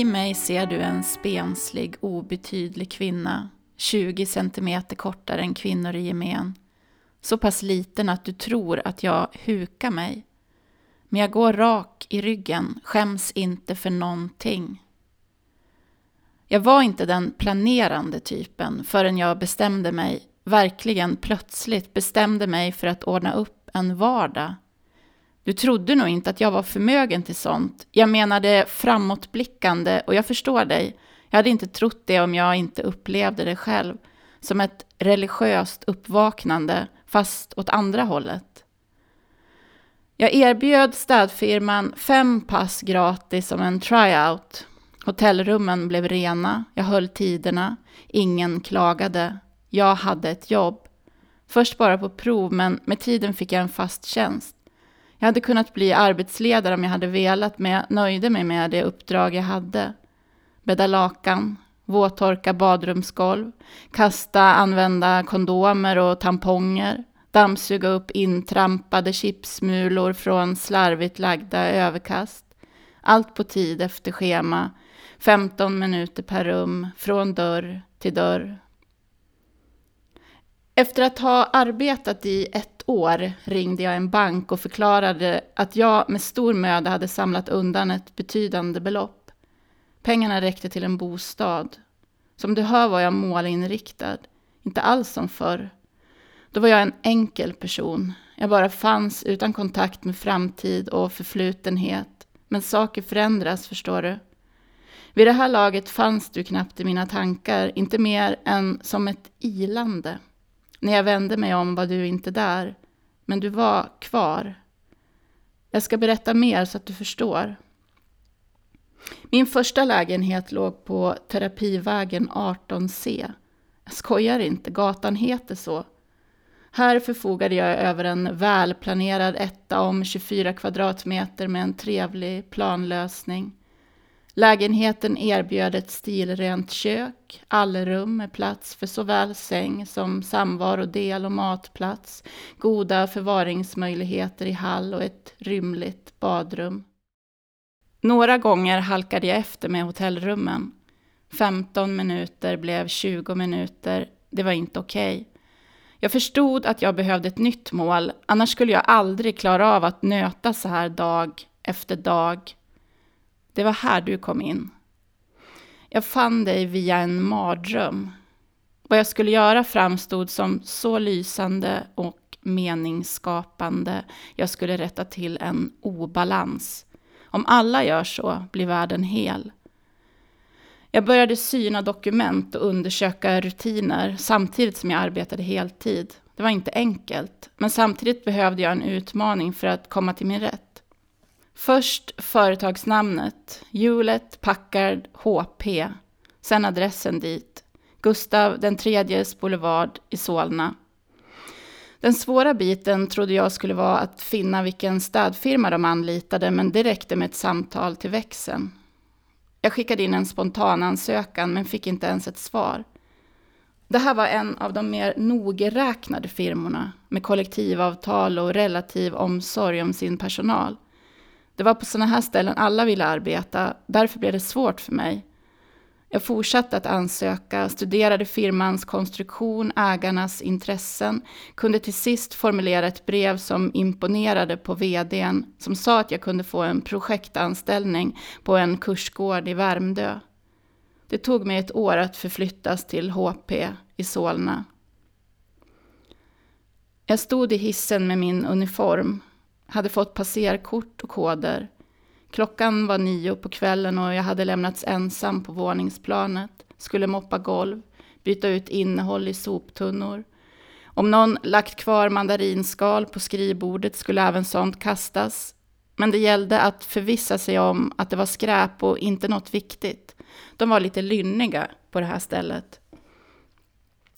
I mig ser du en spenslig, obetydlig kvinna, 20 centimeter kortare än kvinnor i gemen. Så pass liten att du tror att jag hukar mig. Men jag går rak i ryggen, skäms inte för någonting. Jag var inte den planerande typen förrän jag bestämde mig, verkligen plötsligt bestämde mig för att ordna upp en vardag. Du trodde nog inte att jag var förmögen till sånt. Jag menade framåtblickande och jag förstår dig. Jag hade inte trott det om jag inte upplevde det själv. Som ett religiöst uppvaknande, fast åt andra hållet. Jag erbjöd städfirman fem pass gratis som en tryout. Hotellrummen blev rena, jag höll tiderna, ingen klagade. Jag hade ett jobb. Först bara på prov, men med tiden fick jag en fast tjänst. Jag hade kunnat bli arbetsledare om jag hade velat, men jag nöjde mig med det uppdrag jag hade. Bädda lakan, våttorka badrumsgolv, kasta använda kondomer och tamponger, dammsuga upp intrampade chipsmulor från slarvigt lagda överkast. Allt på tid efter schema, 15 minuter per rum, från dörr till dörr. Efter att ha arbetat i ett år ringde jag en bank och förklarade att jag med stor möda hade samlat undan ett betydande belopp. Pengarna räckte till en bostad. Som du hör var jag målinriktad, inte alls som förr. Då var jag en enkel person. Jag bara fanns utan kontakt med framtid och förflutenhet. Men saker förändras, förstår du. Vid det här laget fanns du knappt i mina tankar, inte mer än som ett ilande. När jag vände mig om var du inte där, men du var kvar. Jag ska berätta mer så att du förstår. Min första lägenhet låg på Terapivägen 18C. Jag skojar inte, gatan heter så. Här förfogade jag över en välplanerad etta om 24 kvadratmeter med en trevlig planlösning. Lägenheten erbjöd ett stilrent kök, allrum med plats för såväl säng som samvarodel och matplats, goda förvaringsmöjligheter i hall och ett rymligt badrum. Några gånger halkade jag efter med hotellrummen. 15 minuter blev 20 minuter. Det var inte okej. Okay. Jag förstod att jag behövde ett nytt mål, annars skulle jag aldrig klara av att nöta så här dag efter dag det var här du kom in. Jag fann dig via en mardröm. Vad jag skulle göra framstod som så lysande och meningsskapande. Jag skulle rätta till en obalans. Om alla gör så blir världen hel. Jag började syna dokument och undersöka rutiner samtidigt som jag arbetade heltid. Det var inte enkelt, men samtidigt behövde jag en utmaning för att komma till min rätt. Först företagsnamnet, Hewlett Packard HP, sen adressen dit, Gustav den tredjes boulevard i Solna. Den svåra biten trodde jag skulle vara att finna vilken städfirma de anlitade, men det räckte med ett samtal till växeln. Jag skickade in en spontan ansökan men fick inte ens ett svar. Det här var en av de mer nogräknade firmorna med kollektivavtal och relativ omsorg om sin personal. Det var på sådana här ställen alla ville arbeta, därför blev det svårt för mig. Jag fortsatte att ansöka, studerade firmans konstruktion, ägarnas intressen, kunde till sist formulera ett brev som imponerade på vdn, som sa att jag kunde få en projektanställning på en kursgård i Värmdö. Det tog mig ett år att förflyttas till HP i Solna. Jag stod i hissen med min uniform, hade fått passerkort och koder. Klockan var nio på kvällen och jag hade lämnats ensam på våningsplanet. Skulle moppa golv, byta ut innehåll i soptunnor. Om någon lagt kvar mandarinskal på skrivbordet skulle även sånt kastas. Men det gällde att förvissa sig om att det var skräp och inte något viktigt. De var lite lynniga på det här stället.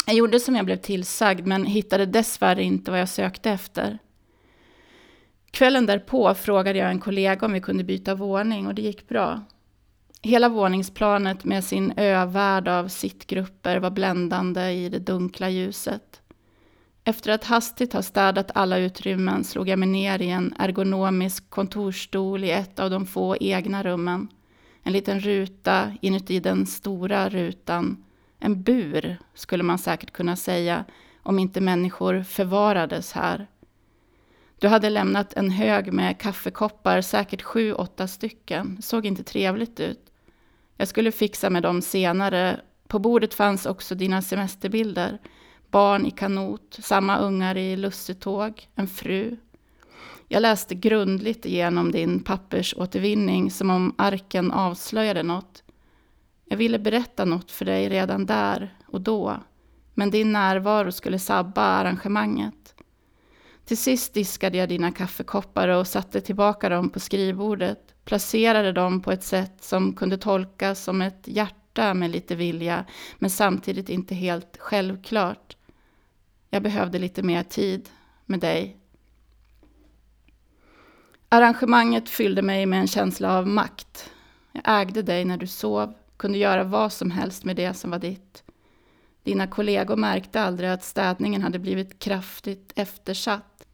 Jag gjorde som jag blev tillsagd men hittade dessvärre inte vad jag sökte efter. Kvällen därpå frågade jag en kollega om vi kunde byta våning och det gick bra. Hela våningsplanet med sin övärld av sittgrupper var bländande i det dunkla ljuset. Efter att hastigt ha städat alla utrymmen slog jag mig ner i en ergonomisk kontorsstol i ett av de få egna rummen. En liten ruta inuti den stora rutan. En bur, skulle man säkert kunna säga, om inte människor förvarades här. Du hade lämnat en hög med kaffekoppar, säkert sju, åtta stycken. Såg inte trevligt ut. Jag skulle fixa med dem senare. På bordet fanns också dina semesterbilder. Barn i kanot, samma ungar i lussetåg, en fru. Jag läste grundligt igenom din pappersåtervinning som om arken avslöjade något. Jag ville berätta något för dig redan där och då, men din närvaro skulle sabba arrangemanget. Till sist diskade jag dina kaffekoppar och satte tillbaka dem på skrivbordet, placerade dem på ett sätt som kunde tolkas som ett hjärta med lite vilja, men samtidigt inte helt självklart. Jag behövde lite mer tid med dig. Arrangemanget fyllde mig med en känsla av makt. Jag ägde dig när du sov, kunde göra vad som helst med det som var ditt. Dina kollegor märkte aldrig att städningen hade blivit kraftigt eftersatt.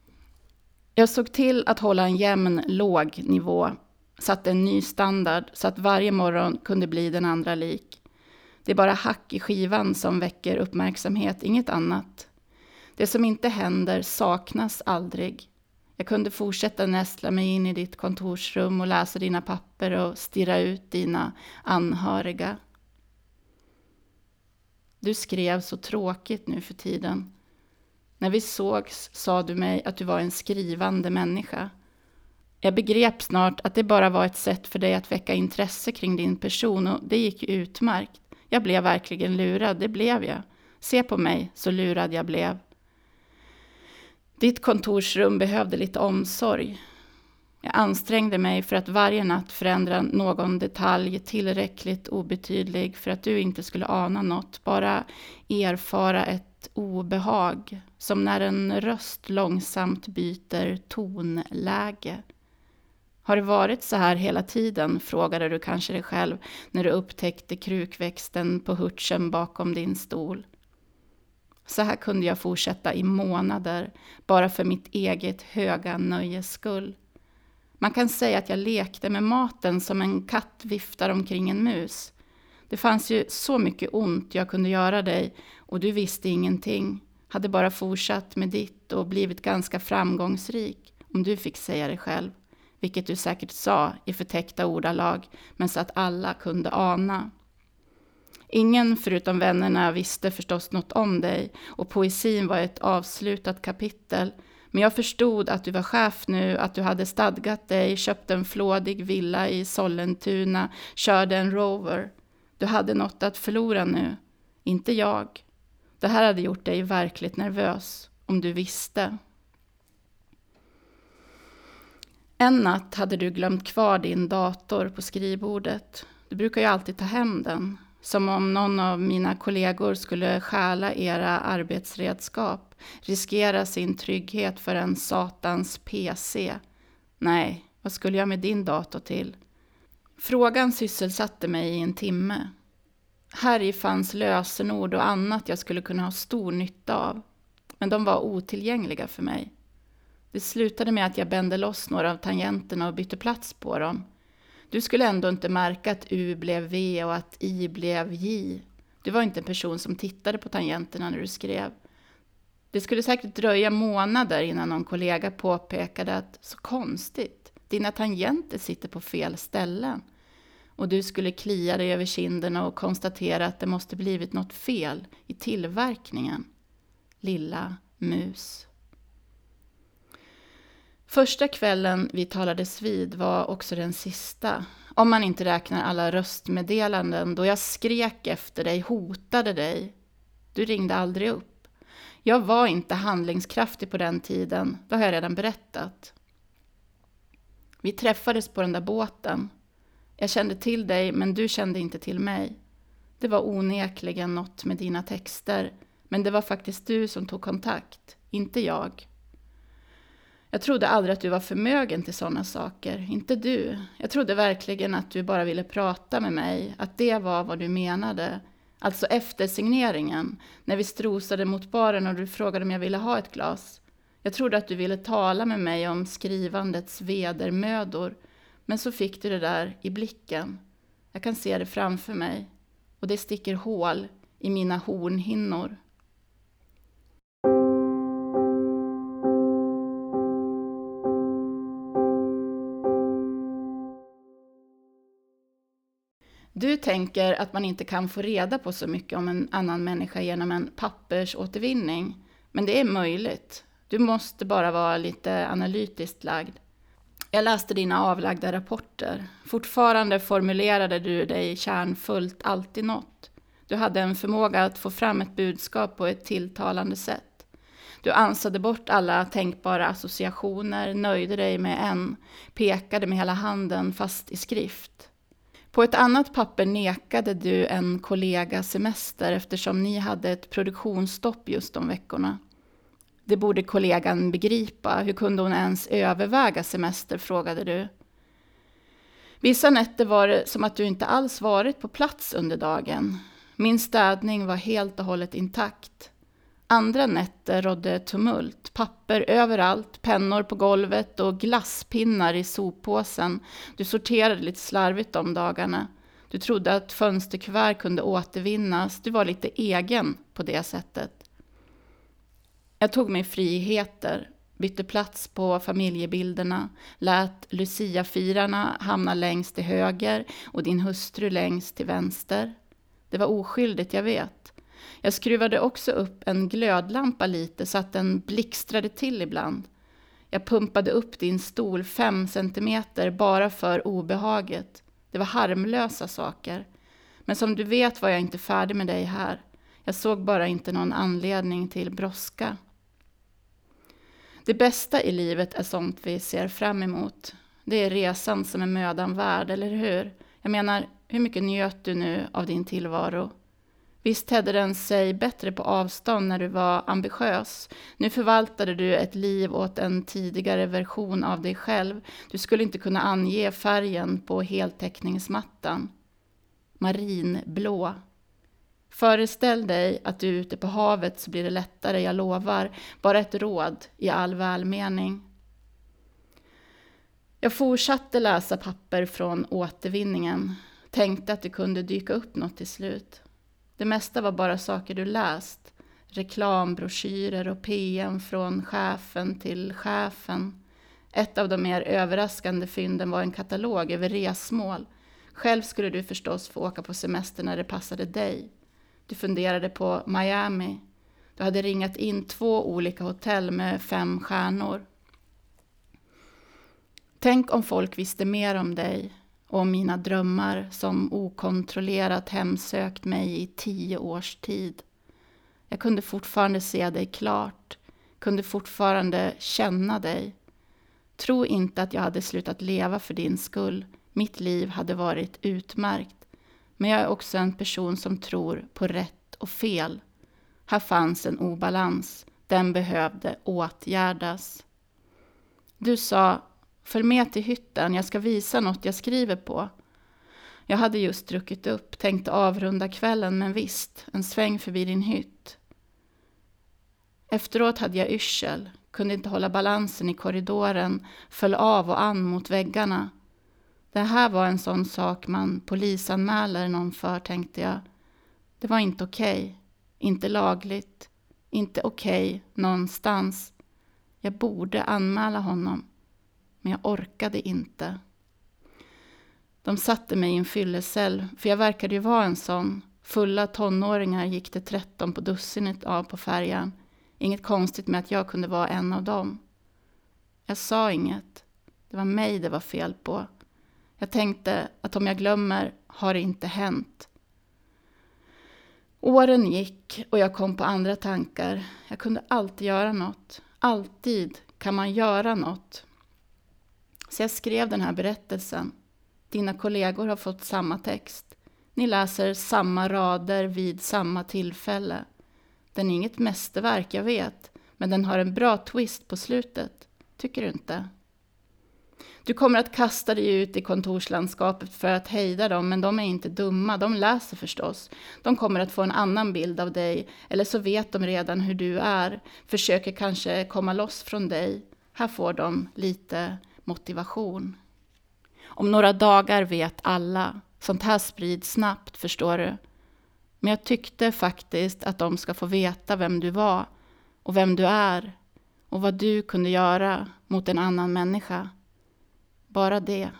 Jag såg till att hålla en jämn, låg nivå, satte en ny standard så att varje morgon kunde bli den andra lik. Det är bara hack i skivan som väcker uppmärksamhet, inget annat. Det som inte händer saknas aldrig. Jag kunde fortsätta nästla mig in i ditt kontorsrum och läsa dina papper och stirra ut dina anhöriga. Du skrev så tråkigt nu för tiden. När vi sågs sa du mig att du var en skrivande människa. Jag begrep snart att det bara var ett sätt för dig att väcka intresse kring din person och det gick utmärkt. Jag blev verkligen lurad, det blev jag. Se på mig, så lurad jag blev. Ditt kontorsrum behövde lite omsorg. Jag ansträngde mig för att varje natt förändra någon detalj tillräckligt obetydlig för att du inte skulle ana något, bara erfara ett obehag, som när en röst långsamt byter tonläge. Har det varit så här hela tiden, frågade du kanske dig själv när du upptäckte krukväxten på hurtsen bakom din stol. Så här kunde jag fortsätta i månader, bara för mitt eget höga nöjes skull. Man kan säga att jag lekte med maten som en katt viftar omkring en mus. Det fanns ju så mycket ont jag kunde göra dig och du visste ingenting. Hade bara fortsatt med ditt och blivit ganska framgångsrik, om du fick säga det själv. Vilket du säkert sa i förtäckta ordalag, men så att alla kunde ana. Ingen förutom vännerna visste förstås något om dig och poesin var ett avslutat kapitel. Men jag förstod att du var chef nu, att du hade stadgat dig, köpt en flådig villa i Sollentuna, körde en Rover. Du hade något att förlora nu, inte jag. Det här hade gjort dig verkligt nervös, om du visste. En natt hade du glömt kvar din dator på skrivbordet. Du brukar ju alltid ta hem den. Som om någon av mina kollegor skulle stjäla era arbetsredskap, riskera sin trygghet för en satans PC. Nej, vad skulle jag med din dator till? Frågan sysselsatte mig i en timme. Här i fanns lösenord och annat jag skulle kunna ha stor nytta av. Men de var otillgängliga för mig. Det slutade med att jag bände loss några av tangenterna och bytte plats på dem. Du skulle ändå inte märka att U blev V och att I blev J. Du var inte en person som tittade på tangenterna när du skrev. Det skulle säkert dröja månader innan någon kollega påpekade att så konstigt, dina tangenter sitter på fel ställen. Och du skulle klia dig över kinderna och konstatera att det måste blivit något fel i tillverkningen. Lilla mus. Första kvällen vi talades vid var också den sista. Om man inte räknar alla röstmeddelanden då jag skrek efter dig, hotade dig. Du ringde aldrig upp. Jag var inte handlingskraftig på den tiden, det har jag redan berättat. Vi träffades på den där båten. Jag kände till dig, men du kände inte till mig. Det var onekligen något med dina texter, men det var faktiskt du som tog kontakt, inte jag. Jag trodde aldrig att du var förmögen till sådana saker, inte du. Jag trodde verkligen att du bara ville prata med mig, att det var vad du menade. Alltså efter signeringen, när vi strosade mot baren och du frågade om jag ville ha ett glas. Jag trodde att du ville tala med mig om skrivandets vedermödor, men så fick du det där i blicken. Jag kan se det framför mig och det sticker hål i mina hornhinnor. Du tänker att man inte kan få reda på så mycket om en annan människa genom en pappersåtervinning. Men det är möjligt. Du måste bara vara lite analytiskt lagd. Jag läste dina avlagda rapporter. Fortfarande formulerade du dig kärnfullt alltid något. Du hade en förmåga att få fram ett budskap på ett tilltalande sätt. Du ansade bort alla tänkbara associationer, nöjde dig med en, pekade med hela handen fast i skrift. På ett annat papper nekade du en kollega semester eftersom ni hade ett produktionsstopp just de veckorna. Det borde kollegan begripa. Hur kunde hon ens överväga semester, frågade du. Vissa nätter var det som att du inte alls varit på plats under dagen. Min städning var helt och hållet intakt. Andra nätter rådde tumult, papper överallt, pennor på golvet och glasspinnar i soppåsen. Du sorterade lite slarvigt de dagarna. Du trodde att fönsterkuvert kunde återvinnas. Du var lite egen på det sättet. Jag tog mig friheter, bytte plats på familjebilderna, lät Lucia-firarna hamna längst till höger och din hustru längst till vänster. Det var oskyldigt, jag vet. Jag skruvade också upp en glödlampa lite så att den blixtrade till ibland. Jag pumpade upp din stol fem centimeter bara för obehaget. Det var harmlösa saker. Men som du vet var jag inte färdig med dig här. Jag såg bara inte någon anledning till brådska. Det bästa i livet är sånt vi ser fram emot. Det är resan som är mödan värd, eller hur? Jag menar, hur mycket njöt du nu av din tillvaro? Visst tedde den sig bättre på avstånd när du var ambitiös. Nu förvaltade du ett liv åt en tidigare version av dig själv. Du skulle inte kunna ange färgen på heltäckningsmattan. Marinblå. Föreställ dig att du är ute på havet så blir det lättare, jag lovar. Bara ett råd i all välmening. Jag fortsatte läsa papper från återvinningen. Tänkte att det kunde dyka upp något till slut. Det mesta var bara saker du läst. Reklambroschyrer och PM från chefen till chefen. Ett av de mer överraskande fynden var en katalog över resmål. Själv skulle du förstås få åka på semester när det passade dig. Du funderade på Miami. Du hade ringat in två olika hotell med fem stjärnor. Tänk om folk visste mer om dig och om mina drömmar som okontrollerat hemsökt mig i tio års tid. Jag kunde fortfarande se dig klart, kunde fortfarande känna dig. Tro inte att jag hade slutat leva för din skull. Mitt liv hade varit utmärkt. Men jag är också en person som tror på rätt och fel. Här fanns en obalans. Den behövde åtgärdas. Du sa, följ med till hytten, jag ska visa något jag skriver på. Jag hade just druckit upp, tänkte avrunda kvällen, men visst, en sväng förbi din hytt. Efteråt hade jag yrsel, kunde inte hålla balansen i korridoren, föll av och an mot väggarna. Det här var en sån sak man polisanmäler någon för, tänkte jag. Det var inte okej. Okay. Inte lagligt. Inte okej okay, någonstans. Jag borde anmäla honom. Men jag orkade inte. De satte mig i en fyllecell, för jag verkade ju vara en sån. Fulla tonåringar gick det tretton på dussinet av på färjan. Inget konstigt med att jag kunde vara en av dem. Jag sa inget. Det var mig det var fel på. Jag tänkte att om jag glömmer har det inte hänt. Åren gick och jag kom på andra tankar. Jag kunde alltid göra något. Alltid kan man göra något. Så jag skrev den här berättelsen. Dina kollegor har fått samma text. Ni läser samma rader vid samma tillfälle. Den är inget mästerverk, jag vet, men den har en bra twist på slutet. Tycker du inte? Du kommer att kasta dig ut i kontorslandskapet för att hejda dem, men de är inte dumma, de läser förstås. De kommer att få en annan bild av dig, eller så vet de redan hur du är, försöker kanske komma loss från dig. Här får de lite motivation. Om några dagar vet alla, Sånt här sprids snabbt, förstår du. Men jag tyckte faktiskt att de ska få veta vem du var och vem du är och vad du kunde göra mot en annan människa. Bara det.